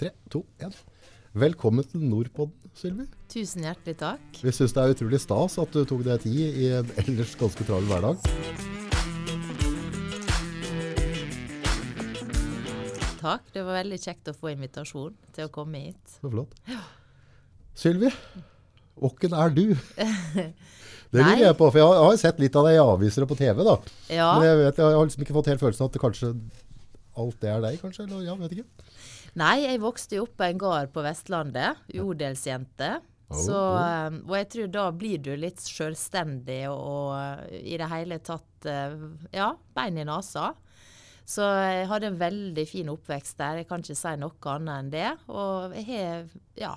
Tre, to, én. Velkommen til Nordpodden, Sylvi. Tusen hjertelig takk. Vi syns det er utrolig stas at du tok deg tid i en ellers ganske travel hverdag. Takk. Det var veldig kjekt å få invitasjon til å komme hit. Så flott. Sylvi, åkken er du? Det lurer jeg på, for jeg har, jeg har sett litt av deg i aviser og på TV. da. Ja, Men jeg, vet, jeg har liksom ikke fått helt følelsen av at det kanskje alt det er deg, kanskje? Eller ja, vet ikke. Nei, jeg vokste jo opp på en gård på Vestlandet. Odelsjente. Oh, Så, oh. eh, og jeg tror da blir du litt selvstendig og, og i det hele tatt eh, ja, bein i nesa. Så jeg hadde en veldig fin oppvekst der. Jeg kan ikke si noe annet enn det. Og jeg har ja,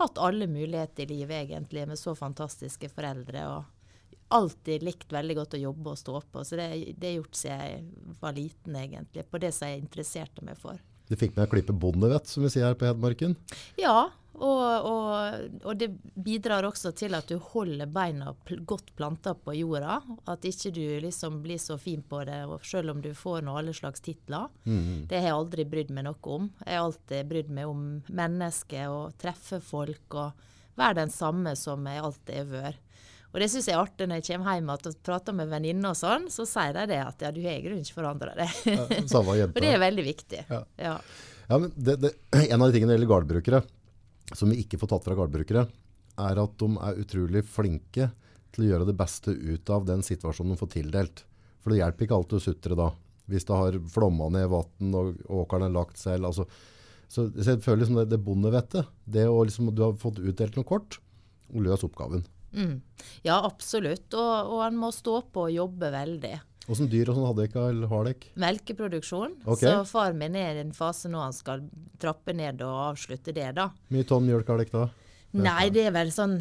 hatt alle muligheter i livet egentlig med så fantastiske foreldre. og alltid likt veldig godt å jobbe og stå på. Så det, det har gjort siden jeg var liten, egentlig. På det som jeg interesserte meg for. Du fikk meg å klippe bondevett, som vi sier her på Hedmarken. Ja, og, og, og det bidrar også til at du holder beina godt planta på jorda. At ikke du liksom blir så fin på det, selv om du får nå alle slags titler. Det har jeg aldri brydd meg noe om. Jeg har alltid brydd meg om mennesker og treffe folk og være den samme som jeg alltid har vært. Og det syns jeg er artig når jeg kommer hjem igjen og prater med venninner og sånn, så sier de det at ja, du har i grunnen ikke forandra deg. Og det er veldig viktig. Ja. Ja. Ja, men det, det, en av de tingene det gjelder gardbrukere, som vi ikke får tatt fra gardbrukere, er at de er utrolig flinke til å gjøre det beste ut av den situasjonen de får tildelt. For det hjelper ikke alltid å sutre da. Hvis det har flomma ned vann og åkeren er lagt selv. Altså, så, så jeg føler liksom det, det bondevettet, det å liksom, du har fått utdelt noe kort, og løs oppgaven. Mm. Ja, absolutt. Og, og han må stå på og jobbe veldig. Hvordan dyr og sånn hadde eller har dere? Melkeproduksjon. Okay. Så far min er i en fase nå han skal trappe ned og avslutte det, da. Mye tonn mjølk har dere da? Nei, det er vel sånn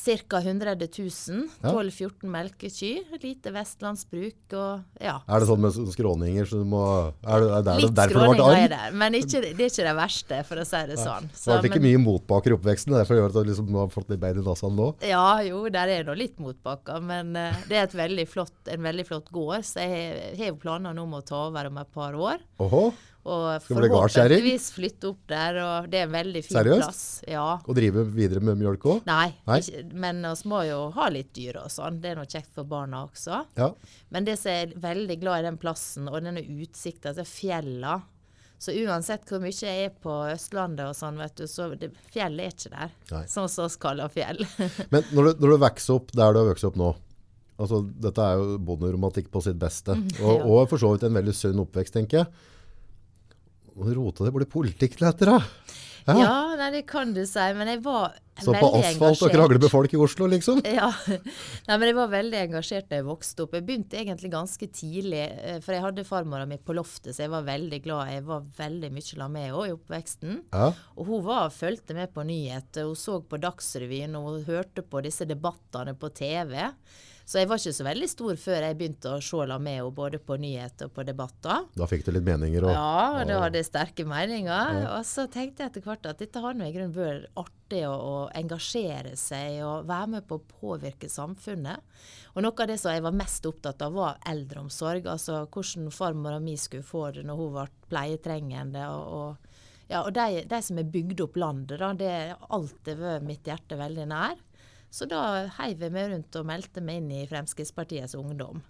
ca. 100 000. 12-14 melkekyr. Lite vestlandsbruk og ja. Er det sånn med skråninger, så du må Er det, er det Litt derfor skråninger er det, men ikke, det er ikke det verste, for å si det sånn. Så det det ikke men- mye motbakker i oppveksten, derfor gjør det at du liksom, har fått litt bein i nasa nå? Ja, jo, der er nå litt motbakker, men uh, det er veldig flott, en veldig flott gård, så jeg har- jo planer nå om å ta over om et par år. Åhå, Og forhåpentligvis flytte opp der, og det er en veldig fin Seriøst? plass. Ja. og drive videre med mjølk òg? Nei, Nei? Ikke, men vi må jo ha litt dyr og sånn. Det er noe kjekt for barna også. Ja. Men det som er veldig glad i den plassen, og denne utsikten til fjella Så uansett hvor mye jeg er på Østlandet og sånn, vet du, så det, fjellet er ikke der. Nei. Sånn som vi kaller fjell. Men når du, når du vokser opp der du har vokst opp nå altså Dette er jo bonderomantikk på sitt beste. Og, ja. og for så vidt en veldig sunn oppvekst, tenker jeg. Hvor rota det ble politikk til etter, da? Ja, Ja, nei, det kan du si, men jeg var Så på asfalt og krangle med folk i Oslo, liksom? Ja, Nei, men jeg var veldig engasjert da jeg vokste opp. Jeg begynte egentlig ganske tidlig, eh, for jeg hadde farmora mi på loftet, så jeg var veldig glad. Jeg var veldig mye sammen med henne i oppveksten. Ja. Og hun var, fulgte med på nyheter, hun så på Dagsrevyen og hun hørte på disse debattene på TV. Så jeg var ikke så veldig stor før jeg begynte å se la med henne både på nyheter og på debatter. Da fikk du litt meninger òg? Ja, da hadde jeg sterke meninger. Og så tenkte jeg etter hvert at dette har nå i grunnen vært artig å, å engasjere seg og være med på å påvirke samfunnet. Og noe av det som jeg var mest opptatt av, var eldreomsorg. Altså hvordan farmora mi skulle få det når hun ble pleietrengende. og, og ja, og de, de som har bygd opp landet, da, det har alltid vært mitt hjerte veldig nær. Så da heiv jeg meg rundt og meldte meg inn i Fremskrittspartiets ungdom.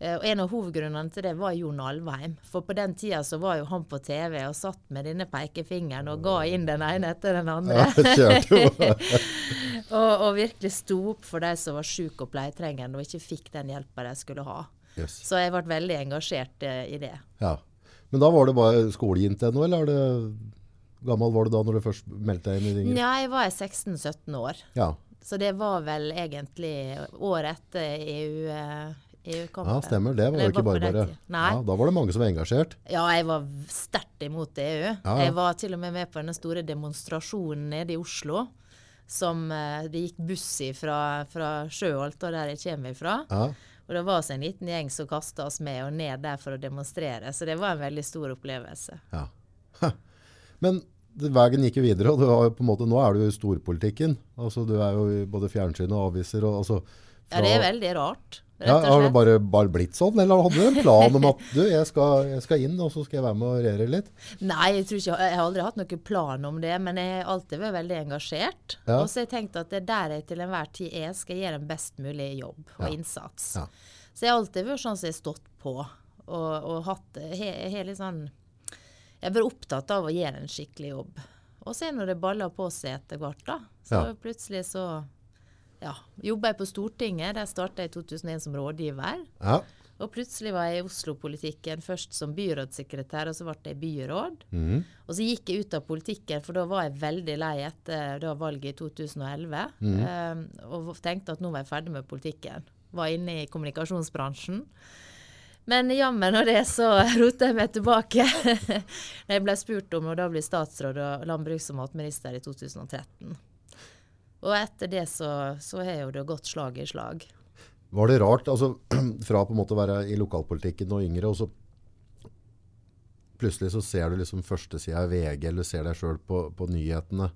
Eh, Og En av hovedgrunnene til det var Jon Alvheim. For på den tida så var jo han på TV og satt med denne pekefingeren og ga inn den ene etter den andre. Ja, og, og virkelig sto opp for de som var syke og pleietrengende og ikke fikk den hjelpa de skulle ha. Yes. Så jeg ble veldig engasjert eh, i det. Ja. Men da var det bare skolejente ennå, eller er det gammel var du da når du først meldte deg inn i ringen? Ja, jeg var 16-17 år. Ja. Så det var vel egentlig året etter EU, eh, EU-kampen. ja, stemmer. Det var jo ikke bare den bare. Ja, da var det mange som var engasjert. Ja, jeg var sterkt imot EU. Ja. Jeg var til og med med på denne store demonstrasjonen nede i Oslo. Som eh, det gikk buss i fra, fra Sjøholt, og der jeg kommer ifra. Ja. Og det var også en liten gjeng som kasta oss med og ned der for å demonstrere. Så det var en veldig stor opplevelse. Ja. Men veien gikk jo videre, og måte, nå er du jo i storpolitikken. Altså, du er jo i både fjernsyn og aviser. Og, altså, Ja, det er veldig rart. Ja, har det bare, bare blitt sånn, eller hadde du en plan om at du, jeg skal, jeg skal inn, og så skal jeg være med og regjere litt? Nei, jeg, ikke, jeg har aldri hatt noen plan om det, men jeg har alltid vært veldig engasjert. Ja. Og så har jeg tenkt at det er der jeg til enhver tid er, skal jeg gjøre en best mulig jobb og Ja. innsats. Ja. Så jeg har alltid vært sånn som jeg har stått på, og, og hatt he, he, sånn Jeg har vært opptatt av å gjøre en skikkelig jobb. Og så er det når det baller på seg etter hvert, da. Så plutselig så ja, jobba jeg på Stortinget. Der starta jeg i 2001 som rådgiver. Ja. Og plutselig var jeg i Oslo-politikken, først som byrådssekretær, og så ble jeg byråd. Mm. Og så gikk jeg ut av politikken, for da var jeg veldig lei etter da valget i 2011. eh, og tenkte at nå var jeg ferdig med politikken. Var inne i kommunikasjonsbransjen. Men jammen og det så rota jeg meg tilbake da jeg ble spurt om å da bli statsråd og landbruks- og matminister i 2013. Og etter det så, så har jo det gått slag i slag. Var det rart, altså fra på en måte å være i lokalpolitikken og yngre, og så plutselig så ser du liksom førstesida i VG, eller ser deg sjøl på, på nyhetene,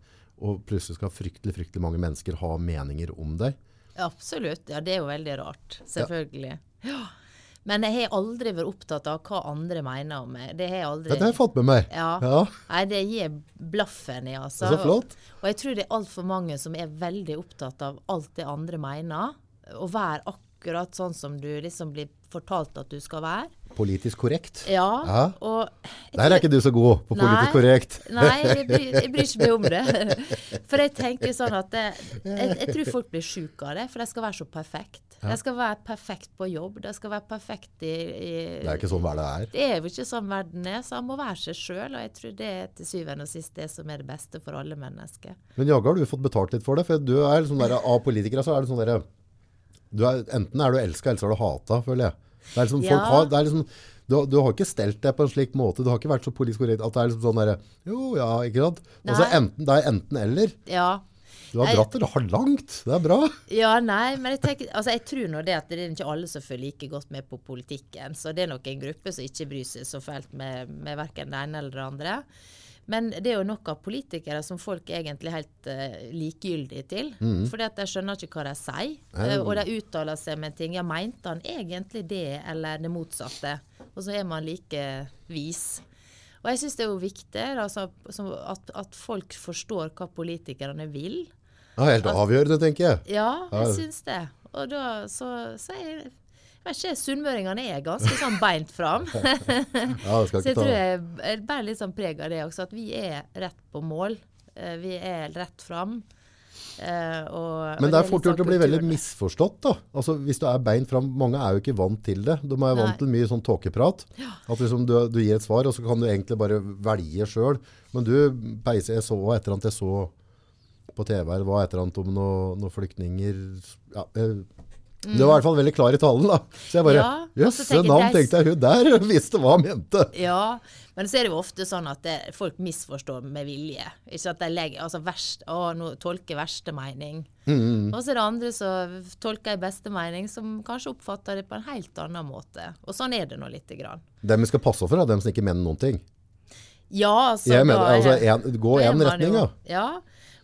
og plutselig skal fryktelig, fryktelig mange mennesker ha meninger om deg. Absolutt. Ja, det er jo veldig rart. Selvfølgelig. Ja. Men jeg har aldri vært opptatt av hva andre mener om meg. Det har jeg aldri Dette har jeg fått med meg. Ja. Ja, Nei, det gir blaffen i, altså. Så flott. Og, og jeg tror det er altfor mange som er veldig opptatt av alt det andre mener. Å være akkurat sånn som du liksom blir fortalt at du skal være. Politisk korrekt. Ja. Ja. Og Der er ikke du så god på politisk korrekt. Nei, jeg bryr, jeg bryr ikke meg om det. For jeg tenker sånn at det, jeg, jeg tror folk blir syke av det, for de skal være så perfekt. De skal være perfekt på jobb, de skal være perfekt i, i Det er ikke sånn verden er. Det er jo ikke sånn verden er, så han må være seg sjøl. Og jeg tror det er til syvende og sist det som er det beste for alle mennesker. Men jaggu har du fått betalt litt for det, for du er sånn der, av politikere så er det sånn der, er, enten er du elska, eller så er du hata, føler jeg. Det er liksom, folk Ja. har, det er liksom, du, du har ikke stelt deg på en slik måte, du har ikke vært så politisk korrekt, at det er liksom sånn der, jo, ja, ikke sant? Altså, enten, det er enten eller. Ja. Du har dratt det har langt, det er bra. Ja, nei, men jeg, tenker, altså jeg tror nå det at det er ikke alle som følger like godt med på politikken. Så det er nok en gruppe som ikke bryr seg så fælt med, med verken det ene eller det andre. Men det er jo nok av politikere som folk egentlig er helt uh, likegyldige til. Mm. At de skjønner ikke hva de sier. Uh, og de uttaler seg med ting. Ja, mente han egentlig det, eller det motsatte? Og så er man like vis. Og jeg syns det er jo viktig altså, at, at folk forstår hva politikerne vil. Er helt avgjørende, tenker jeg. Ja, Ja. jeg syns det. Og da så, så er jeg vet ikke, Sunnmøringene er ganske sånn beint fram. Ja, så jeg tror jeg jeg bærer litt sånn preg av det også, at vi er rett på mål. Eh, Vi er rett fram. Eh, og, Men det er fort sånn gjort å bli veldig misforstått da. Altså, hvis du er beint fram, mange er jo ikke vant til det. De er vant Nei. til mye sånn tåkeprat. At liksom du, du gir et svar, og så kan du egentlig bare velge selv. Men du, peiser, jeg så et eller annet jeg så på TV her, var et eller annet om noen noe flyktninger. Ja, eh, Det var i hvert fall veldig klar i talen da. Så jeg bare, Ja, jøsse navn, tenkte jeg, hun der visste hva hun mente. Ja, men så er det jo ofte sånn at det, folk misforstår med vilje. Ikke at de legger, altså verst, å, nå tolker verste mening. Mm, Og så er det andre som tolker i beste mening, som kanskje oppfatter det på en helt annen måte. Og sånn er det nå lite grann. Dem vi skal passe for er dem som ikke mener noen ting. Ja, altså, Jeg mener, er- altså, en, gå da er retning, jo- ja.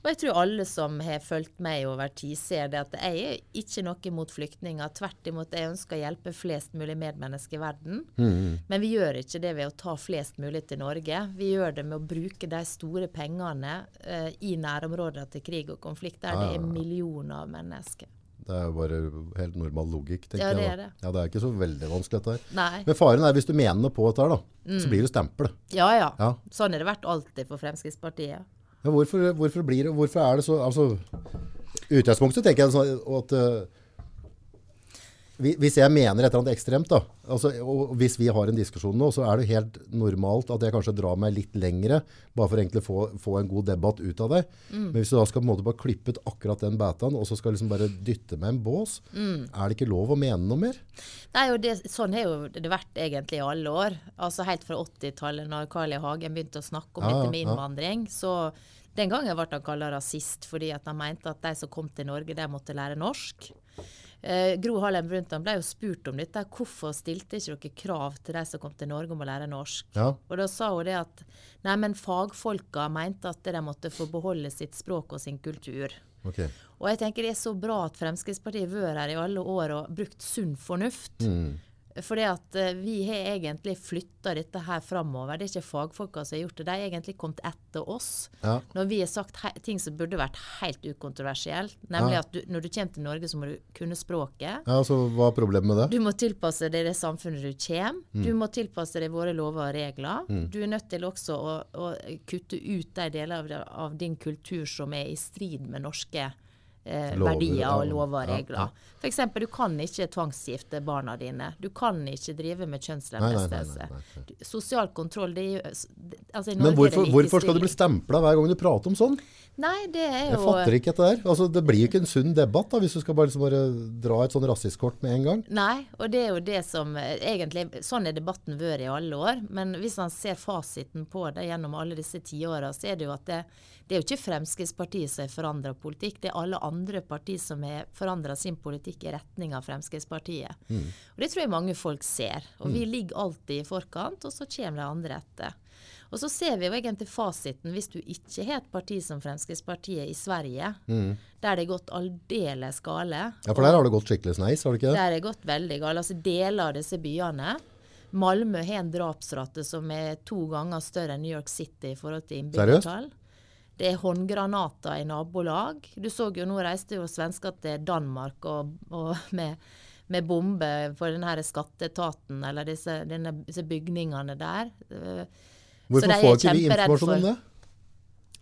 Og jeg tror alle som har fulgt meg over tid, ser det at jeg er ikke noe mot flyktninger. Tvert imot, jeg ønsker å hjelpe flest mulig medmennesker i verden. Mm, Men vi gjør ikke det ved å ta flest mulig til Norge. Vi gjør det med å bruke de store pengene eh, i nærområder til krig og konflikt, der det er millioner av mennesker. Det er jo bare helt normal logikk, tenker Ja, det jeg. er da. det. Ja, det er ikke så veldig vanskelig dette her. Nei. Men faren er hvis du mener noe på dette her, da, så blir du stempel. Ja, ja. Ja. Sånn har det vært alltid for Fremskrittspartiet. Hvorfor, hvorfor, blir hvorfor er det så altså, utgangspunktet tenker jeg sånn at eh, hvis jeg mener et eller annet ekstremt, da, altså, og hvis vi har en diskusjon nå, så er det helt normalt at jeg kanskje drar meg litt lengre, bare for egentlig å få, få en god debatt ut av det. Men hvis du da skal på en måte bare klippe ut akkurat den betaen, og så skal liksom bare dytte med en bås, er det ikke lov å mene noe mer? Nei, og det, sånn har jo det vært egentlig i alle år. Altså Helt fra 80-tallet, når Carl I. Hagen begynte å snakke om Ja, dette med ja. innvandring. så Den gangen ble han kalt rasist fordi at han mente at de som kom til Norge, de måtte lære norsk. Eh, Gro Harlem Brundtland ble jo spurt om dette. Hvorfor stilte ikke dere krav til de som kom til Norge om å lære norsk? Ja. Og da sa hun det at nei, men fagfolka mente at de måtte få beholde sitt språk og sin kultur. Okay. Og jeg tenker det er så bra at Fremskrittspartiet har vært her i alle år og brukt sunn fornuft. Mm. Fordi at eh, vi har egentlig flytta dette her framover. Det er ikke fagfolka som har gjort det. De har egentlig kommet etter oss. Ja. Når vi har sagt ting som burde vært helt ukontroversielt. Nemlig Ja. at du, når du kommer til Norge, så må du kunne språket. ja, så hva er problemet med det? Du må tilpasse deg det samfunnet du kommer. Mm. Du må tilpasse deg våre lover og regler. Du er nødt til også å, å kutte ut de deler av, av din kultur som er i strid med norske eh, Lover, verdier og lover og Ja, regler. For eksempel, du kan ikke tvangsgifte barna dine. Du kan ikke drive med kjønnslemlestelse. Sosial kontroll, det er jo altså, Men hvorfor, hvorfor skal du bli stempla hver gang du prater om sånn? Nei, det er jo... Jeg fatter ikke dette der. Altså, det blir jo ikke en sunn debatt da, hvis du skal bare, liksom bare dra et sånn rasistkort med en gang. Nei, og det er jo det som eh, egentlig Sånn er debatten vært i alle år. Men hvis han ser fasiten på det gjennom alle disse tiåra, så er det jo at det, det er jo ikke Fremskrittspartiet som har forandra politikk, det er alle andre partier som har forandra sin politikk i retning av Fremskrittspartiet. Og Det tror jeg mange folk ser. Og vi ligger alltid i forkant, og så kommer de andre etter. Og så ser vi jo egentlig fasiten hvis du ikke har et parti som Fremskrittspartiet i Sverige, der det har gått aldeles gale. Ja, for der har det gått skikkelig sneis, har det ikke det? Der er det gått veldig galt. Altså deler av disse byene. Malmö har en drapsrate som er to ganger større enn New York City i forhold til innbyggertall. Det er håndgranater i nabolag. Du så jo nå reiste jo svensker til Danmark og, og med, med bombe for denne skatteetaten, eller disse, denne, disse bygningene der. Eh, Hvorfor får ikke vi informasjon om det?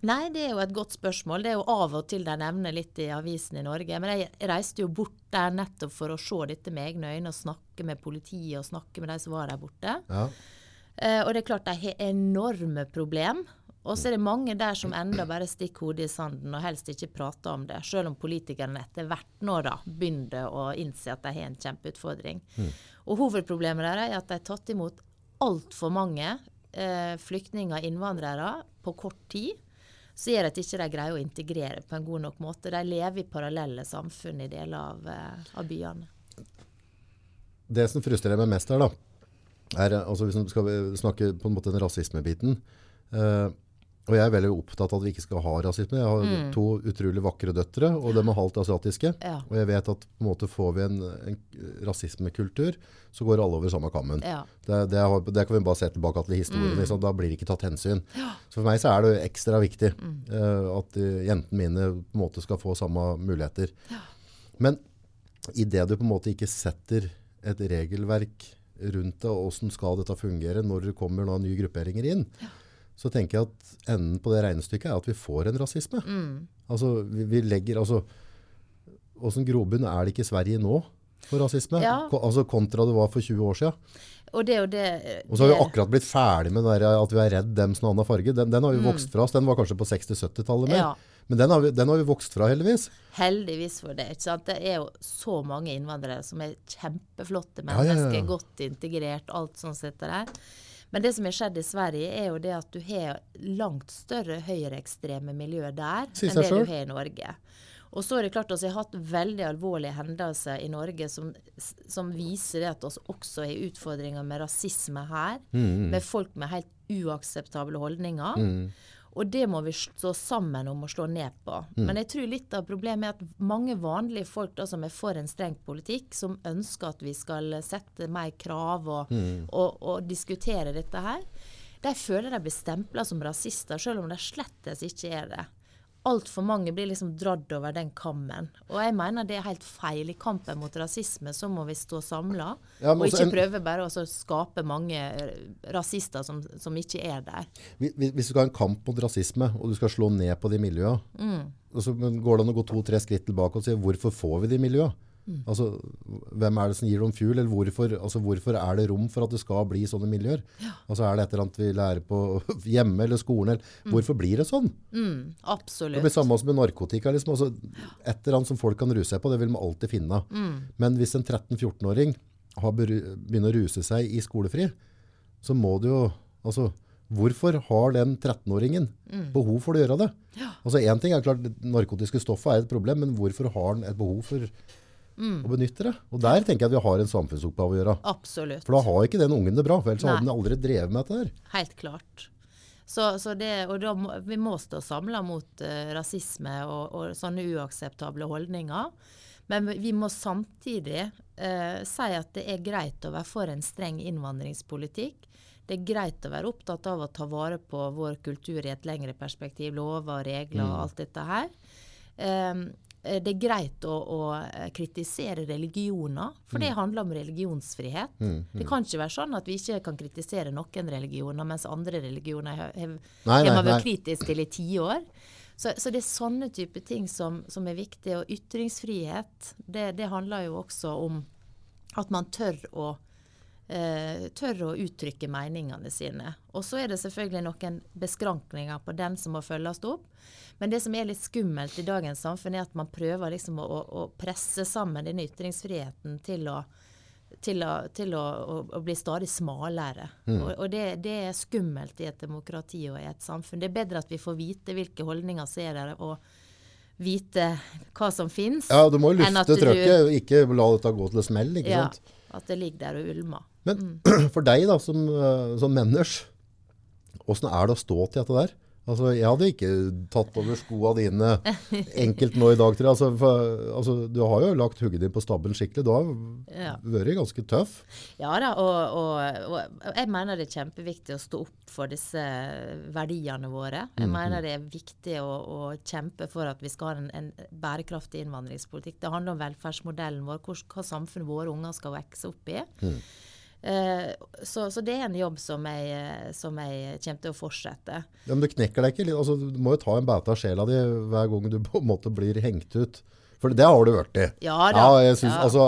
Nei, det er jo et godt spørsmål. Det er jo av og til de nevner litt i avisen i Norge. Men jeg reiste jo bort der nettopp for å se dette med egne øyne og snakke med politiet og snakke med de som var der borte. Ja. Uh, og det er klart de har enorme problem. Og så er det mange der som enda bare stikker hodet i sanden og helst ikke prater om det. Selv om politikerne etter hvert nå da begynner å innse at de har en kjempeutfordring. Og hovedproblemet der er at de har tatt imot altfor mange eh, flyktninger og innvandrere på kort tid. Så gjør at de ikke greier å integrere på en god nok måte. De lever i parallelle samfunn i deler av, eh, av byene. Det som frustrerer meg mest her, da, er altså hvis vi skal snakke på en måte den rasismebiten. Eh, og jeg er veldig opptatt av at vi ikke skal ha rasisme. Jeg har to utrolig vakre døtre, og de er halvt asiatiske. Ja. Og jeg vet at på en måte får vi en, en rasismekultur, så går alle over samme kammen. Ja. Det, det, har, det kan vi bare se tilbake til i historien. Liksom. Da blir det ikke tatt hensyn. Så for meg så er det ekstra viktig eh, at eh, jentene mine på en måte skal få samme muligheter. Men i det du på en måte ikke setter et regelverk rundt det, og hvordan skal dette fungere når det kommer noen nye grupperinger inn, så tenker jeg at enden på det regnestykket er at vi får en rasisme. Altså, vi, vi legger, altså, hvordan grobunn er det ikke i Sverige nå for rasisme? Ja. Ko, altså kontra det var for 20 år siden. Og det og, det Og så har vi akkurat blitt ferdig med der at vi er redd dem som har annen farge. Den, den har vi vokst fra oss. Den var kanskje på 60-70-tallet mer. Ja. Men den har, vi, den har vi vokst fra, heldigvis. Heldigvis for det. ikke sant? Det er jo så mange innvandrere som er kjempeflotte mennesker, ja. godt integrert, alt sånn sett det der. Men det som har skjedd i Sverige, er jo det at du har langt større høyreekstreme miljø der enn det selv. du har i Norge. Og så er det klart at Vi har hatt veldig alvorlige hendelser i Norge som, som viser det at vi også har utfordringer med rasisme her. Mm, Med folk med helt uakseptable holdninger. Og det må vi stå sammen om å slå ned på. Mm. Men jeg tror litt av problemet er at mange vanlige folk da, som er for en streng politikk, som ønsker at vi skal sette mer krav og, Mm. og, og diskutere dette her, de føler de blir stempla som rasister, selv om de slettes ikke er det. Altfor mange blir liksom dratt over den kammen. Og jeg mener det er helt feil. I kampen mot rasisme så må vi stå samla, Ja, og ikke en- prøve bare å skape mange eh, rasister som, som ikke er der. Hvis hvis du skal ha en kamp mot rasisme, og du skal slå ned på de miljøene, Mm. så går det an å gå to-tre skritt tilbake og si hvorfor får vi de miljøene? Mm. Altså, hvem er det som gir dem fuel, eller hvorfor, altså, hvorfor er det rom for at det skal bli sånne miljøer? Altså, er det et eller annet vi lærer på hjemme eller skolen? Eller, Mm. Hvorfor blir det sånn? Mm, Det absolutt. blir samme som med narkotika. Liksom. Altså, et eller annet som folk kan ruse seg på, det vil man alltid finne. Mm. Men hvis en 13-14-åring begynner å ruse seg i skolefri, så må det jo altså, Hvorfor har den 13-åringen Mm. behov for å gjøre det? Altså, en ting er klart, Narkotiske stoffer er et problem, men hvorfor har han et behov for Mm. og benytter det? Og Der tenker jeg at vi har en samfunnsoppgave å gjøre. Absolutt. For da har ikke den ungen det bra, for ellers Nei. hadde den aldri drevet med dette her. Helt klart. Så, så det, og da må, vi må stå samla mot uh, rasisme og, og, sånne uakseptable holdninger. Men vi må samtidig uh, si at det er greit å være for en streng innvandringspolitikk. Det er greit å være opptatt av å ta vare på vår kultur i et lengre perspektiv. Lover og regler og mm. alt dette her. Um, det er greit å, å, eh, kritisere religioner, for det mm. handler om religionsfrihet. Mm, mm. Det kan ikke være sånn at vi ikke kan kritisere noen religioner, mens andre religioner har man vært kritisk til i tiår. Så, så det er sånne type ting som, som er viktige. Og ytringsfrihet, det, det, handler jo også om at man tør å eh, tør å uttrykke meningene sine. Og så er det selvfølgelig noen beskrankninger på den som må følges opp. Men det som er litt skummelt i dagens samfunn, er at man prøver liksom å, å presse sammen denne ytringsfriheten til å, til å, til å, å bli stadig smalere. Mm. Og, og det, det, er skummelt i et demokrati og i et samfunn. Det er bedre at vi får vite hvilke holdninger som er der, og vite hva som finnes. Ja, du må lufte trøkket, ikke la dette gå til smell. ikke ja, sant? At det ligger der og ulmer. Men mm. for deg da, som, eh, som menneske, åssen er det å stå til dette der? Altså, jeg hadde ikke tatt over skoene dine enkelt nå i dag, Til. Altså, for, altså, du har jo lagt hugget ditt på stabben skikkelig. Du har ja. vært ganske tøff. Ja da, og, og, og, jeg mener det er kjempeviktig å stå opp for disse verdiene våre. Jeg mm. mener det er viktig å, å, kjempe for at vi skal ha en, en, bærekraftig innvandringspolitikk. Det handler om velferdsmodellen vår, hva, hva samfunnet våre unger skal vokse opp i. Mm. Eh, så, så, det er en jobb som jeg, eh, som jeg, kommer til å fortsette. Ja, men du knekker deg ikke? Altså, du må jo ta en bæte av sjela di hver gang du på en måte blir hengt ut. For det har du vært i. Ja da. Ja, synes, ja. Altså,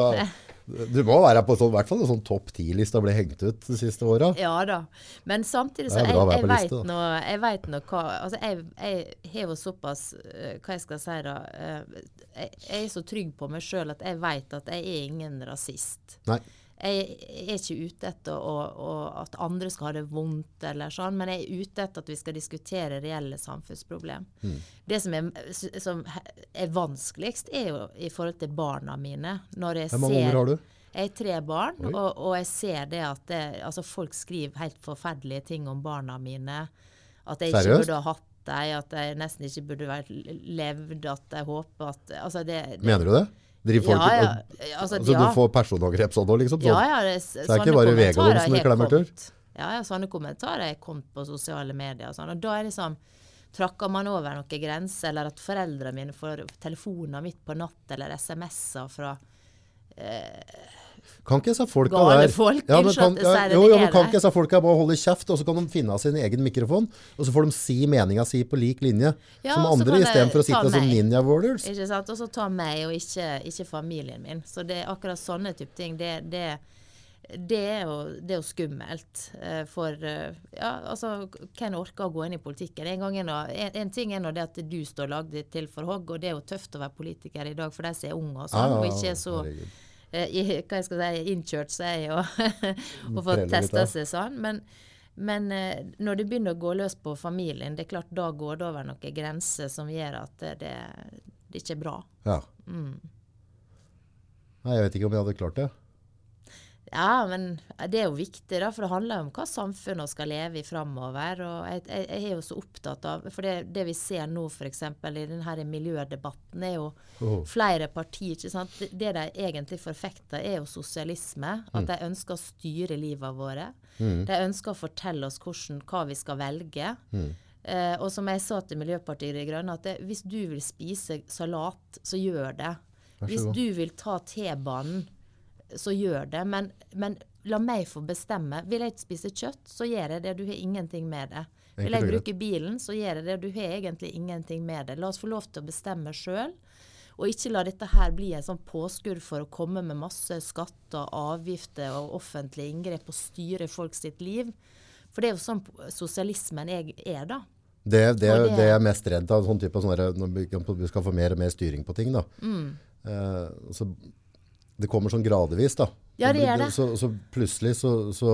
du må være på sånn, hvert fall en sånn topp ti-liste og bli hengt ut de siste åra. Ja da. Men samtidig så jeg, jeg, vet nå, jeg vet nå hva altså Jeg, jeg har jo såpass eh, Hva jeg skal si da jeg, jeg er så trygg på meg sjøl at jeg vet at jeg er ingen rasist. Nei. Jeg er ikke ute etter å, å, at andre skal ha det vondt, eller sånn, men jeg er ute etter at vi skal diskutere reelle samfunnsproblem. Mm. Det som er, som er, vanskeligst, er jo i forhold til barna mine. Når jeg Hvor mange unger har du? Jeg har tre barn, og, og, jeg ser det at det, altså folk skriver helt forferdelige ting om barna mine. At jeg ikke burde ha hatt dem, at jeg nesten ikke burde vært levd, at jeg håper at altså det, det, Mener du det? Driver folk, ja, ja. Altså, altså ja. du får personangrep sånn òg, liksom? Sånn. Ja, ja, det, så det er ikke bare Vegard som klemmer til? Ja, ja, sånne kommentarer er kommet på sosiale medier. Og, sånn, og da er det sånn Trakker man over noen grenser, eller at foreldrene mine får telefoner midt på natt eller SMS-er fra eh, kan ikke disse folka der folk, ja, men kan, ja, jo, jo, men kan ikke disse folka bare holde kjeft, og så kan de finne sin egen mikrofon, og så får de si meninga si på lik linje ja, som andre, istedenfor å sitte som ninja warriors? Ikke sant? Og så ta meg, og ikke, ikke, familien min. Så det er akkurat sånne type ting. Det, det, det, er jo, det, er jo, skummelt. Uh, for uh, ja, altså, hvem orker å gå inn i politikken? En, gang er en, en ting er nå det at du står lagd til for hogg, og det er jo tøft å være politiker i dag for de som er unge og sånn, og ikke så herregud Eh, i, hva jeg skal si, innkjørt seg og, og fått testa seg sånn. Men, men eh, når det begynner å gå løs på familien, det er klart da går det over noen grenser som gjør at det, det ikke er bra. Ja. Mm. Nei, jeg vet ikke om jeg hadde klart det. Ja, men det er jo viktig, da, for det handler jo om hva samfunnet skal leve i framover. Og jeg, jeg, jeg, er jo så opptatt av For det, det vi ser nå f.eks. i denne miljødebatten, er jo oh. flere partier. ikke sant? Det, det de egentlig forfekter, er jo sosialisme. At mm. de ønsker å styre livet våre. Mm. De ønsker å fortelle oss hvordan, hva vi skal velge. Mm. Eh, og som jeg sa til Miljøpartiet De Grønne, at det, hvis du vil spise salat, så gjør det. Hvis du vil ta T-banen så gjør det. Men, men, la meg få bestemme. Vil jeg spise kjøtt, så gjør jeg det. Du har ingenting med det. Vil jeg bruke bilen, så gjør jeg det. Du har egentlig ingenting med det. La oss få lov til å bestemme sjøl. Og ikke la dette her bli en sånn påskudd for å komme med masse skatter, avgifter og offentlige inngrep og styre folk sitt liv. For det er jo sånn sosialismen er, da. Det, det, det, det er jeg mest redd av, sånn type, sånn når vi skal få mer og mer styring på ting. da. Mm. Uh, så det kommer sånn gradvis, da. Ja, det gjør det. Så, så plutselig så, så,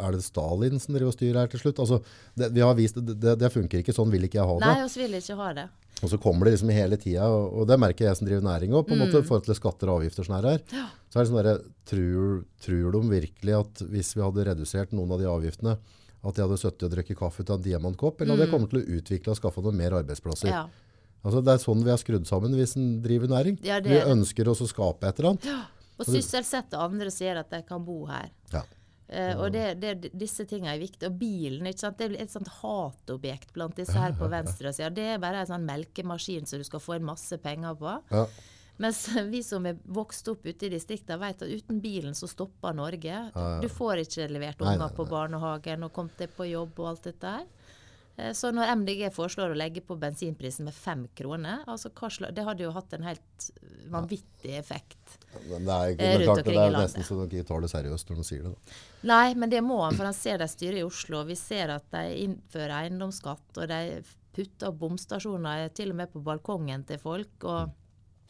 er det Stalin som driver og styrer her til slutt. Altså, det, vi har vist, det, det, funker ikke. Sånn vil ikke jeg ha det. Nei, oss vil ikke ha det. Og så kommer det liksom hele tida, og, og, det merker jeg som driver næring òg, på en mm. måte i forhold til skatter og avgifter. sånn her. Ja. Så er det sånn der, tror, tror de virkelig at hvis vi hadde redusert noen av de avgiftene, at de hadde sittet og drukket kaffe ut av en diamantkopp, eller hadde jeg kommet til å utvikle og skaffe noen mer arbeidsplasser. Ja. Altså, det er sånn vi er skrudd sammen hvis en driver næring. Ja, vi er ønsker oss å skape et eller annet. Ja, Og sysselsette andre gjør at de kan bo her. Ja. Uh, og det, det, disse tingene er viktige. Og bilen ikke sant? det er et sånt hatobjekt blant disse her på venstresida. Det er bare en sånn melkemaskin som du skal få inn masse penger på. Ja. Mens vi som er vokst opp ute i distriktene, vet at uten bilen så stopper Norge. Du får ikke levert unger på barnehagen og kommet deg på jobb og alt dette her. Eh, Så når MDG foreslår å legge på bensinprisen med fem kroner, altså det hadde jo hatt en helt vanvittig effekt. Men det er, ikke, Eh, er rundt klart, omkring det er landet. nesten så de ikke tar det seriøst når de sier det. Da. Nei, men det må han, for han ser de styrer i Oslo. Vi ser at de innfører eiendomsskatt, og de putter opp bomstasjoner til og med på balkongen til folk. Og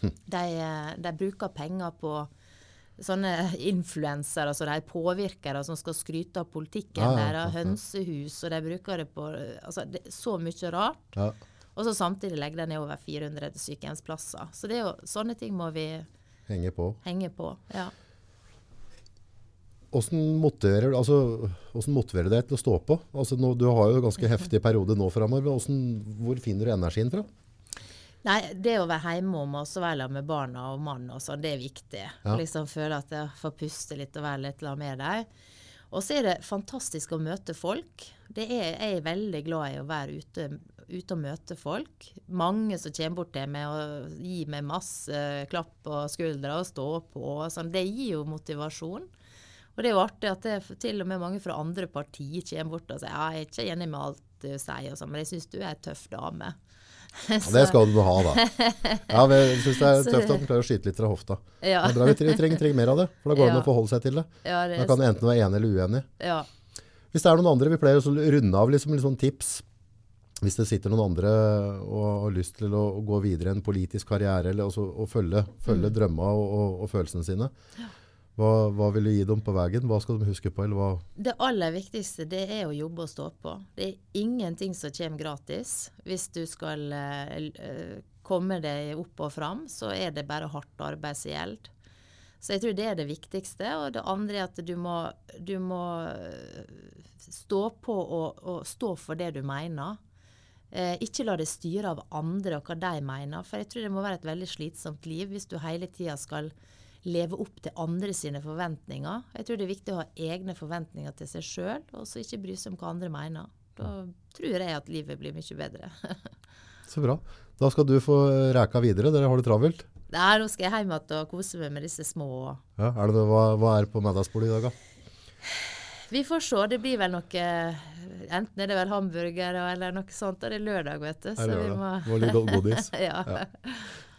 de, eh, de bruker penger på sånne influensere, altså de påvirkere som skal skryte av politikken Ja, ja, deres, hønsehus, og de bruker det på altså, det, er Så mye rart. Ja. Og så samtidig legger de ned over 400 sykehjemsplasser. Så det er jo, sånne ting må vi Henge på. henge på. ja. Hvordan motiverer, altså, hvordan motiverer det deg til å stå på? Altså, nå, du har jo en ganske heftig periode nå framover. Hvor finner du energien fra? Nei, det å være hjemme om og så være sammen med barna og mannen og sånn, det er viktig. Ja. Liksom Føle at jeg får puste litt og være litt med dem. Og så er det fantastisk å møte folk. Det er, jeg er veldig glad i å være ute, ute og møte folk. Mange som kommer bort til meg og gir meg masse klapp på skuldra og stå på. Og sånn. Det gir jo motivasjon. Og det er jo artig at det, til og med mange fra andre partier kommer bort og sier ja, jeg er ikke enig med alt du sier, og sånn, men jeg syns du er ei tøff dame. Ja, det skal du ha, da. Ja, men jeg synes det er tøft at du klarer å skyte litt fra hofta. Ja. Er vi trenger, trenger mer av det, for da går det an å forholde seg til det. Ja, det Da kan du enten være enig eller uenig. ja. Hvis det er noen andre, vi pleier å runde av liksom, sånn tips. Hvis det sitter noen andre og har lyst til å, å gå videre i en politisk karriere, eller også, å følge, følge Mm. drømmene og, og, og følelsene sine, hva, hva vil du gi dem på veien? Hva skal de huske på? Det aller viktigste det er å jobbe og stå på. Det er ingenting som kommer gratis. Hvis du skal eh, eh, komme deg opp og fram, så er det bare hardt arbeid som gjelder. Så jeg tror det er det viktigste. Og det andre er at du må, du må eh, stå på og, og stå for det du mener. Eh, ikke la det styre av andre og hva de mener. For jeg tror det må være et veldig slitsomt liv hvis du hele tida skal leve opp til andre sine forventninger. Jeg tror det er viktig å ha egne forventninger til seg sjøl, og så ikke bry seg om hva andre mener. Da tror jeg at livet blir mye bedre. Så bra. Da skal du få reka videre. Dere har det travelt. Nei, nå skal jeg hjem igjen og kose meg med disse små. Ja, er det hva, hva er på middagsbordet i dag, da? Vi får se. Det blir vel noe Enten er det vel hamburger eller noe sånt. Og det er lørdag, vet du. Så vi må var litt godis. ja.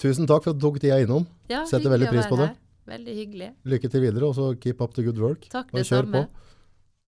Tusen takk for at du tok tida innom. ja Setter veldig pris på det. Veldig hyggelig. Lykke til videre, og så keep up the good work. Takk, det kjør samme. på.